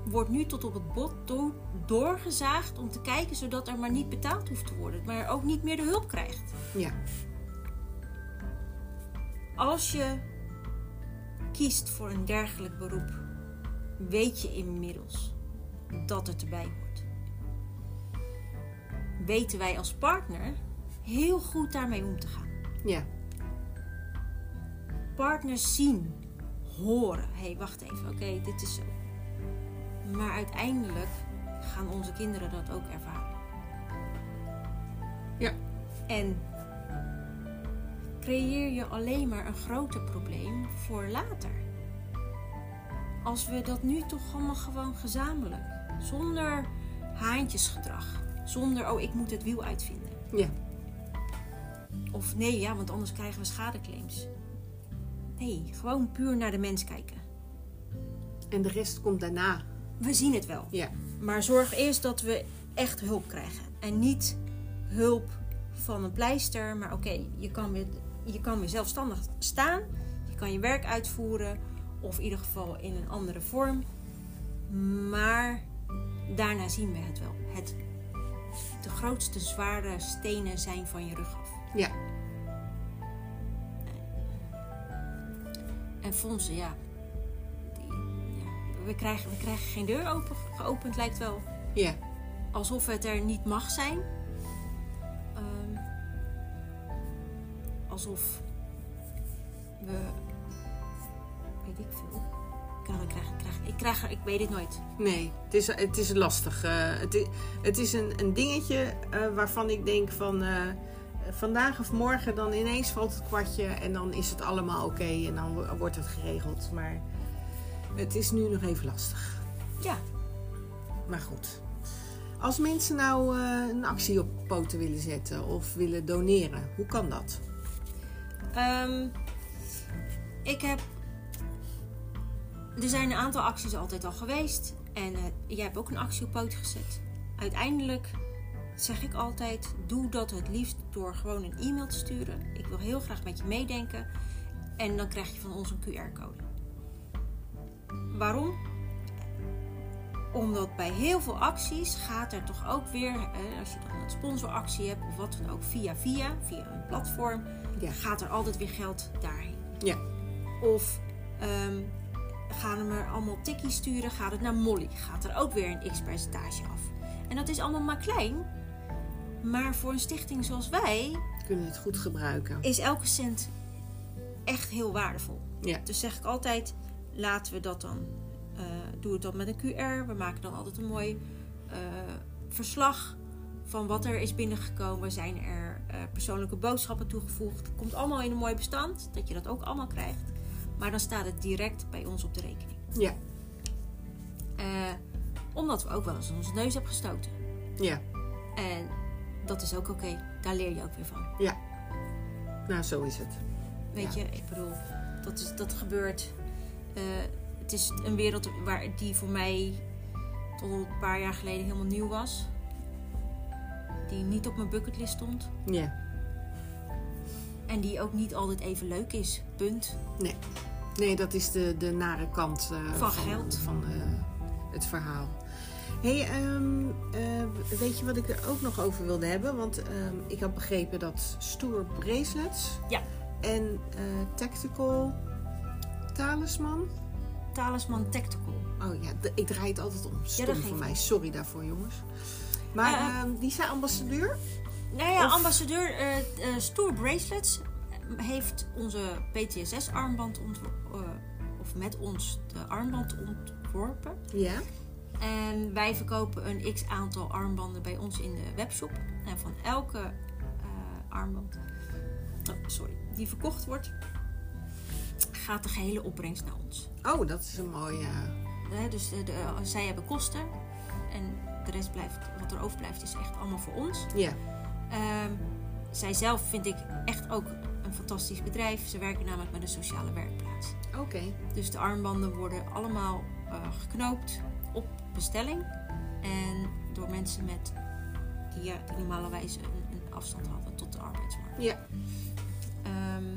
wordt nu tot op het bot do- doorgezaagd om te kijken zodat er maar niet betaald hoeft te worden, maar ook niet meer de hulp krijgt. Ja, Als je kiest voor een dergelijk beroep, weet je inmiddels dat het erbij hoort. Weten wij als partner heel goed daarmee om te gaan. ja, Partners zien, horen. Hé, hey, wacht even, oké, dit is zo. Maar uiteindelijk gaan onze kinderen dat ook ervaren. Ja. En creëer je alleen maar een groter probleem voor later. Als we dat nu toch allemaal gewoon gezamenlijk, zonder haantjesgedrag, zonder oh ik moet het wiel uitvinden. Ja. Of nee, ja, want anders krijgen we schadeclaims. Nee, gewoon puur naar de mens kijken. En de rest komt daarna. We zien het wel. Ja. Maar zorg eerst dat we echt hulp krijgen. En niet hulp van een pleister. Maar oké, je, kan weer, je kan weer zelfstandig staan. Je kan je werk uitvoeren. Of in ieder geval in een andere vorm. Maar daarna zien we het wel. Het, de grootste zware stenen zijn van je rug af. Ja. En fondsen, ja. Die, ja. We, krijgen, we krijgen geen deur open, geopend, lijkt wel. Ja. Alsof het er niet mag zijn. Ehm, alsof we. Weet ik veel. Ik, kan, ik, krijg, ik, krijg, ik, krijg, ik weet het nooit. Nee, het is, het is lastig. eh, het, is, het is een, een dingetje eh, waarvan ik denk van eh, vandaag of morgen dan ineens valt het kwartje en dan is het allemaal oké en dan wo- wordt het geregeld. Maar het is nu nog even lastig. Ja, Maar goed. Als mensen nou eh, een actie op poten willen zetten of willen doneren, hoe kan dat? Ehm, ik heb. Er zijn een aantal acties altijd al geweest. En eh, jij hebt ook een actie op poot gezet. Uiteindelijk zeg ik altijd: doe dat het liefst door gewoon een e-mail te sturen. Ik wil heel graag met je meedenken. En dan krijg je van ons een QR-code. Waarom? Omdat bij heel veel acties gaat er toch ook weer, als je dan een sponsoractie hebt of wat dan ook, via via, via een platform, Ja. gaat er altijd weer geld daarheen. Ja. Of ehm, gaan we er allemaal tikkies sturen, gaat het naar Molly, gaat er ook weer een x percentage af. En dat is allemaal maar klein, maar voor een stichting zoals wij Kunnen het goed gebruiken? is elke cent echt heel waardevol. Ja. Dus zeg ik altijd, laten we dat dan, eh doe het dan met een QR. We maken dan altijd een mooi eh, verslag van wat er is binnengekomen. Zijn er eh, persoonlijke boodschappen toegevoegd. Het komt allemaal in een mooi bestand, dat je dat ook allemaal krijgt. Maar dan staat het direct bij ons op de rekening. Ja. Omdat we ook wel eens onze neus hebben gestoten. Ja. En dat is ook oké. Daar leer je ook weer van. Ja. Nou, zo is het. Weet Ja. je, ik bedoel, dat, is, dat gebeurt. Eh, het is een wereld waar, die voor mij tot een paar jaar geleden helemaal nieuw was. Die niet op mijn bucketlist stond. Ja. En die ook niet altijd even leuk is. Punt. Nee, dat is de, de nare kant eh, Van geld. van eh, het verhaal. Hey, ehm, eh, weet je wat ik er ook nog over wilde hebben? Want ehm, ik had begrepen dat Stoer Bracelets Ja. en eh, Tactical Talisman. Talisman Tactical. Oh ja, ik draai het altijd om. Stom voor mij. Sorry daarvoor, jongens. Maar Eh, ehm, die zijn ambassadeur? Nou ja, Of- ambassadeur Stoer Bracelets heeft onze PTSS-armband ontworpen. of met ons de armband ontworpen. Ja. En wij verkopen een x aantal armbanden bij ons in de webshop. En van elke eh, armband, oh, sorry, die verkocht wordt, gaat de gehele opbrengst naar ons. Oh, dat is een mooie... Hè, dus de, de- zij hebben kosten en de rest blijft, wat er overblijft, is echt allemaal voor ons. Ja. Ehm, zij zelf vind ik echt ook een fantastisch bedrijf. Ze werken namelijk met een sociale werkplaats. Oké. Dus de armbanden worden allemaal eh, geknoopt op bestelling. En door mensen met, die, ja, die normalerwijs een, een afstand hadden tot de arbeidsmarkt. Ja. Ehm,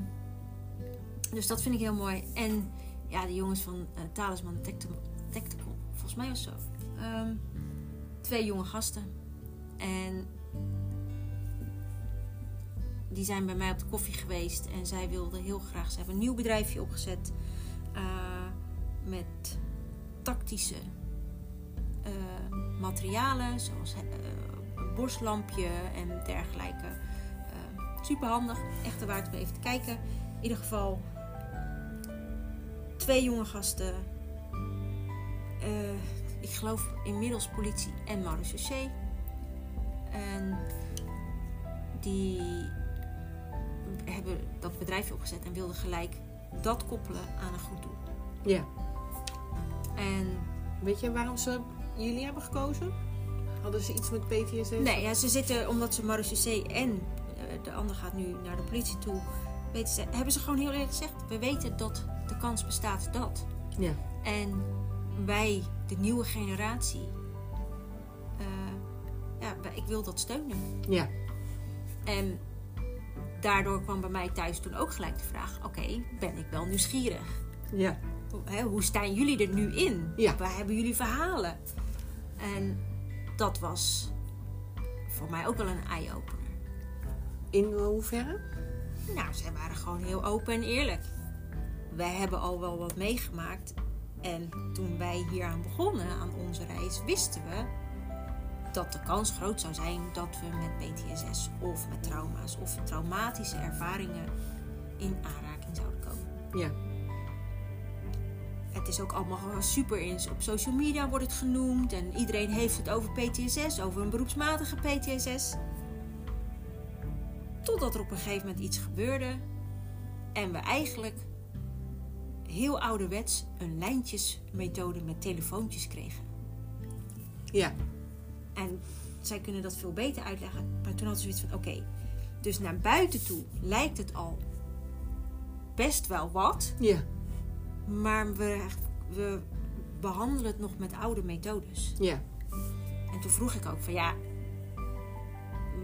dus dat vind ik heel mooi. En ja, de jongens van eh, Talisman Tactical, Tactical, volgens mij was zo. Ehm, twee jonge gasten. En die zijn bij mij op de koffie geweest. En zij wilden heel graag, ze hebben een nieuw bedrijfje opgezet. eh, met tactische eh, materialen. Zoals eh, een borstlampje en dergelijke. Super handig. Echt de waard om even te kijken. In ieder geval twee jonge gasten. Eh, ik geloof inmiddels politie en marechaussee. En die hebben dat bedrijfje opgezet en wilde gelijk dat koppelen aan een goed doel. Ja. En Weet je waarom ze jullie hebben gekozen? Hadden ze iets met PTSS? nee, ja, ze zitten, omdat ze marechaussee en eh, de ander gaat nu naar de politie toe, weten ze, hebben ze gewoon heel eerlijk gezegd: we weten dat de kans bestaat dat. Ja. En wij, de nieuwe generatie, eh, ja, ik wil dat steunen. Ja. En daardoor kwam bij mij thuis toen ook gelijk de vraag: oké, ben ik wel nieuwsgierig? Ja. Hoe- Hè, hoe staan jullie er nu in? Ja. Waar hebben jullie verhalen? En dat was voor mij ook wel een eye-opener. In hoeverre? Nou, zij waren gewoon heel open en eerlijk. Wij hebben al wel wat meegemaakt. En toen wij hieraan begonnen, aan onze reis, wisten we dat de kans groot zou zijn dat we met PTSS of met trauma's of traumatische ervaringen in aanraking zouden komen. Ja. Het is ook allemaal super in. Op social media wordt het genoemd en iedereen heeft het over PTSS, over een beroepsmatige PTSS. Totdat er op een gegeven moment iets gebeurde en we eigenlijk heel ouderwets een lijntjesmethode met telefoontjes kregen. Ja. En zij kunnen dat veel beter uitleggen. Maar toen hadden ze zoiets van: oké, dus naar buiten toe lijkt het al best wel wat. Ja. Maar we, we behandelen het nog met oude methodes. Ja. En toen vroeg ik ook van ja,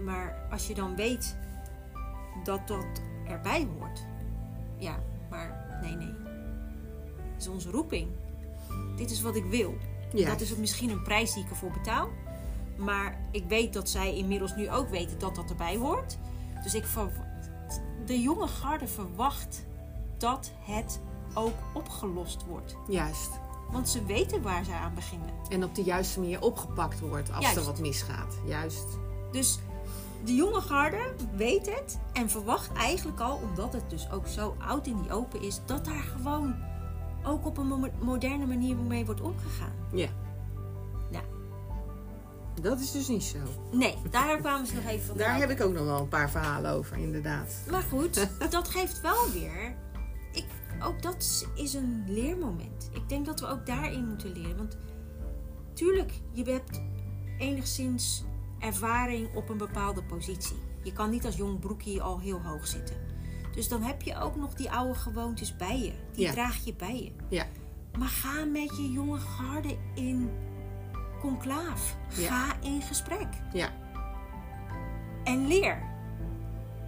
maar als je dan weet dat dat erbij hoort. Ja, maar nee, nee. Het is onze roeping. Dit is wat ik wil. Ja. Dat is misschien een prijs die ik ervoor betaal. Maar ik weet dat zij inmiddels nu ook weten dat dat erbij hoort. Dus ik ver- de jonge garde verwacht dat het ook opgelost wordt. Juist. Want ze weten waar ze aan beginnen. En op de juiste manier opgepakt wordt als Juist. er wat misgaat. Juist. Dus de jonge garde weet het en verwacht eigenlijk al, omdat het dus ook zo oud in die open is, dat daar gewoon ook op een mo- moderne manier mee wordt omgegaan. Ja. Nou, Dat is dus niet zo. nee, daar kwamen ze nog even van. Daar heb ik ook nog wel een paar verhalen over, inderdaad. Maar goed, dat geeft wel weer. Ook dat is een leermoment. Ik denk dat we ook daarin moeten leren. Want tuurlijk, je hebt enigszins ervaring op een bepaalde positie. Je kan niet als jong broekie al heel hoog zitten. Dus dan heb je ook nog die oude gewoontes bij je. Die Ja. draag je bij je. Ja. Maar ga met je jonge garde in conclaaf. Ja. Ga in gesprek. Ja. En leer.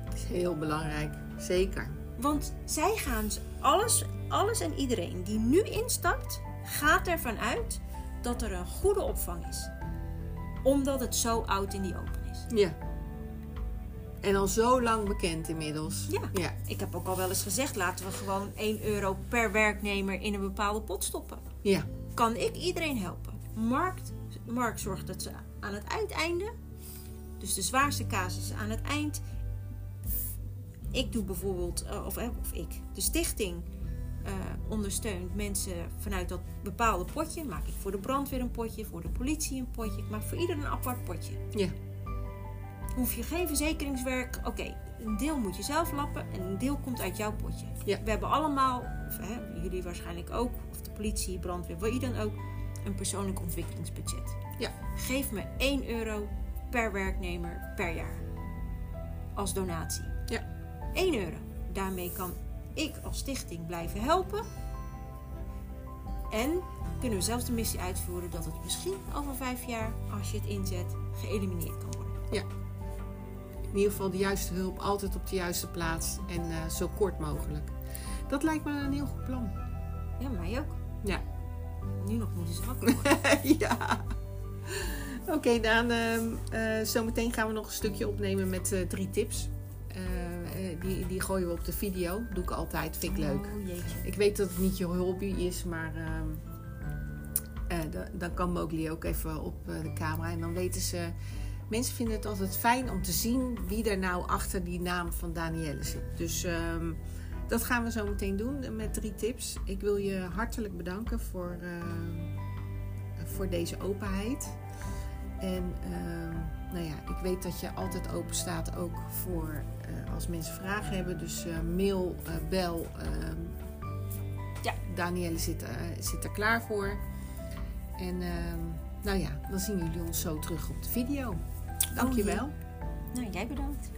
Dat is heel belangrijk. Zeker. Want zij gaan alles, alles en iedereen die nu instapt, gaat ervan uit dat er een goede opvang is. Omdat het zo oud in die open is. Ja. En al zo lang bekend inmiddels. Ja. Ja. Ik heb ook al wel eens gezegd, laten we gewoon 1 euro per werknemer in een bepaalde pot stoppen. Ja. Kan ik iedereen helpen? Markt, Mark zorgt dat ze aan het uiteinde, dus de zwaarste casus aan het eind. Ik doe bijvoorbeeld, eh, of, eh, of ik, de stichting eh, ondersteunt mensen vanuit dat bepaalde potje. Maak ik voor de brandweer een potje, voor de politie een potje. Ik maak voor ieder een apart potje. Ja. Hoef je geen verzekeringswerk. Oké, een deel moet je zelf lappen en een deel komt uit jouw potje. Ja. We hebben allemaal, of, hè, jullie waarschijnlijk ook, of de politie, brandweer, wie dan ook, een persoonlijk ontwikkelingsbudget. Ja. Geef me 1 euro per werknemer per jaar als donatie. Ja. 1 euro. Daarmee kan ik als stichting blijven helpen. En kunnen we zelfs de missie uitvoeren dat het misschien over vijf jaar, als je het inzet, geëlimineerd kan worden. In ieder geval de juiste hulp altijd op de juiste plaats en eh, zo kort mogelijk. Dat lijkt me een heel goed plan. Ja, mij ook. Ja. Nu nog moeten ze wakker worden. ja. Oké, Daan. ehm, eh, zometeen gaan we nog een stukje opnemen met eh, drie tips. Eh, die, die gooien we op de video. Doe ik altijd. Vind ik leuk. Oh, jeetje. Ik weet dat het niet je hobby is, maar ehm, eh, da- dan kan Mowgli ook even op eh, de camera. En dan weten ze... Mensen vinden het altijd fijn om te zien wie er nou achter die naam van Danielle zit. Dus ehm, dat gaan we zo meteen doen met drie tips. Ik wil je hartelijk bedanken voor, ehm, voor deze openheid. En nou ja, ik weet dat je altijd open staat ook voor eh, als mensen vragen hebben. Dus eh, mail, eh, bel. Ehm, ja, Danielle zit, zit er klaar voor. En ehm, nou ja, dan zien jullie ons zo terug op de video. Dankjewel. Oh, nou, jij bedankt.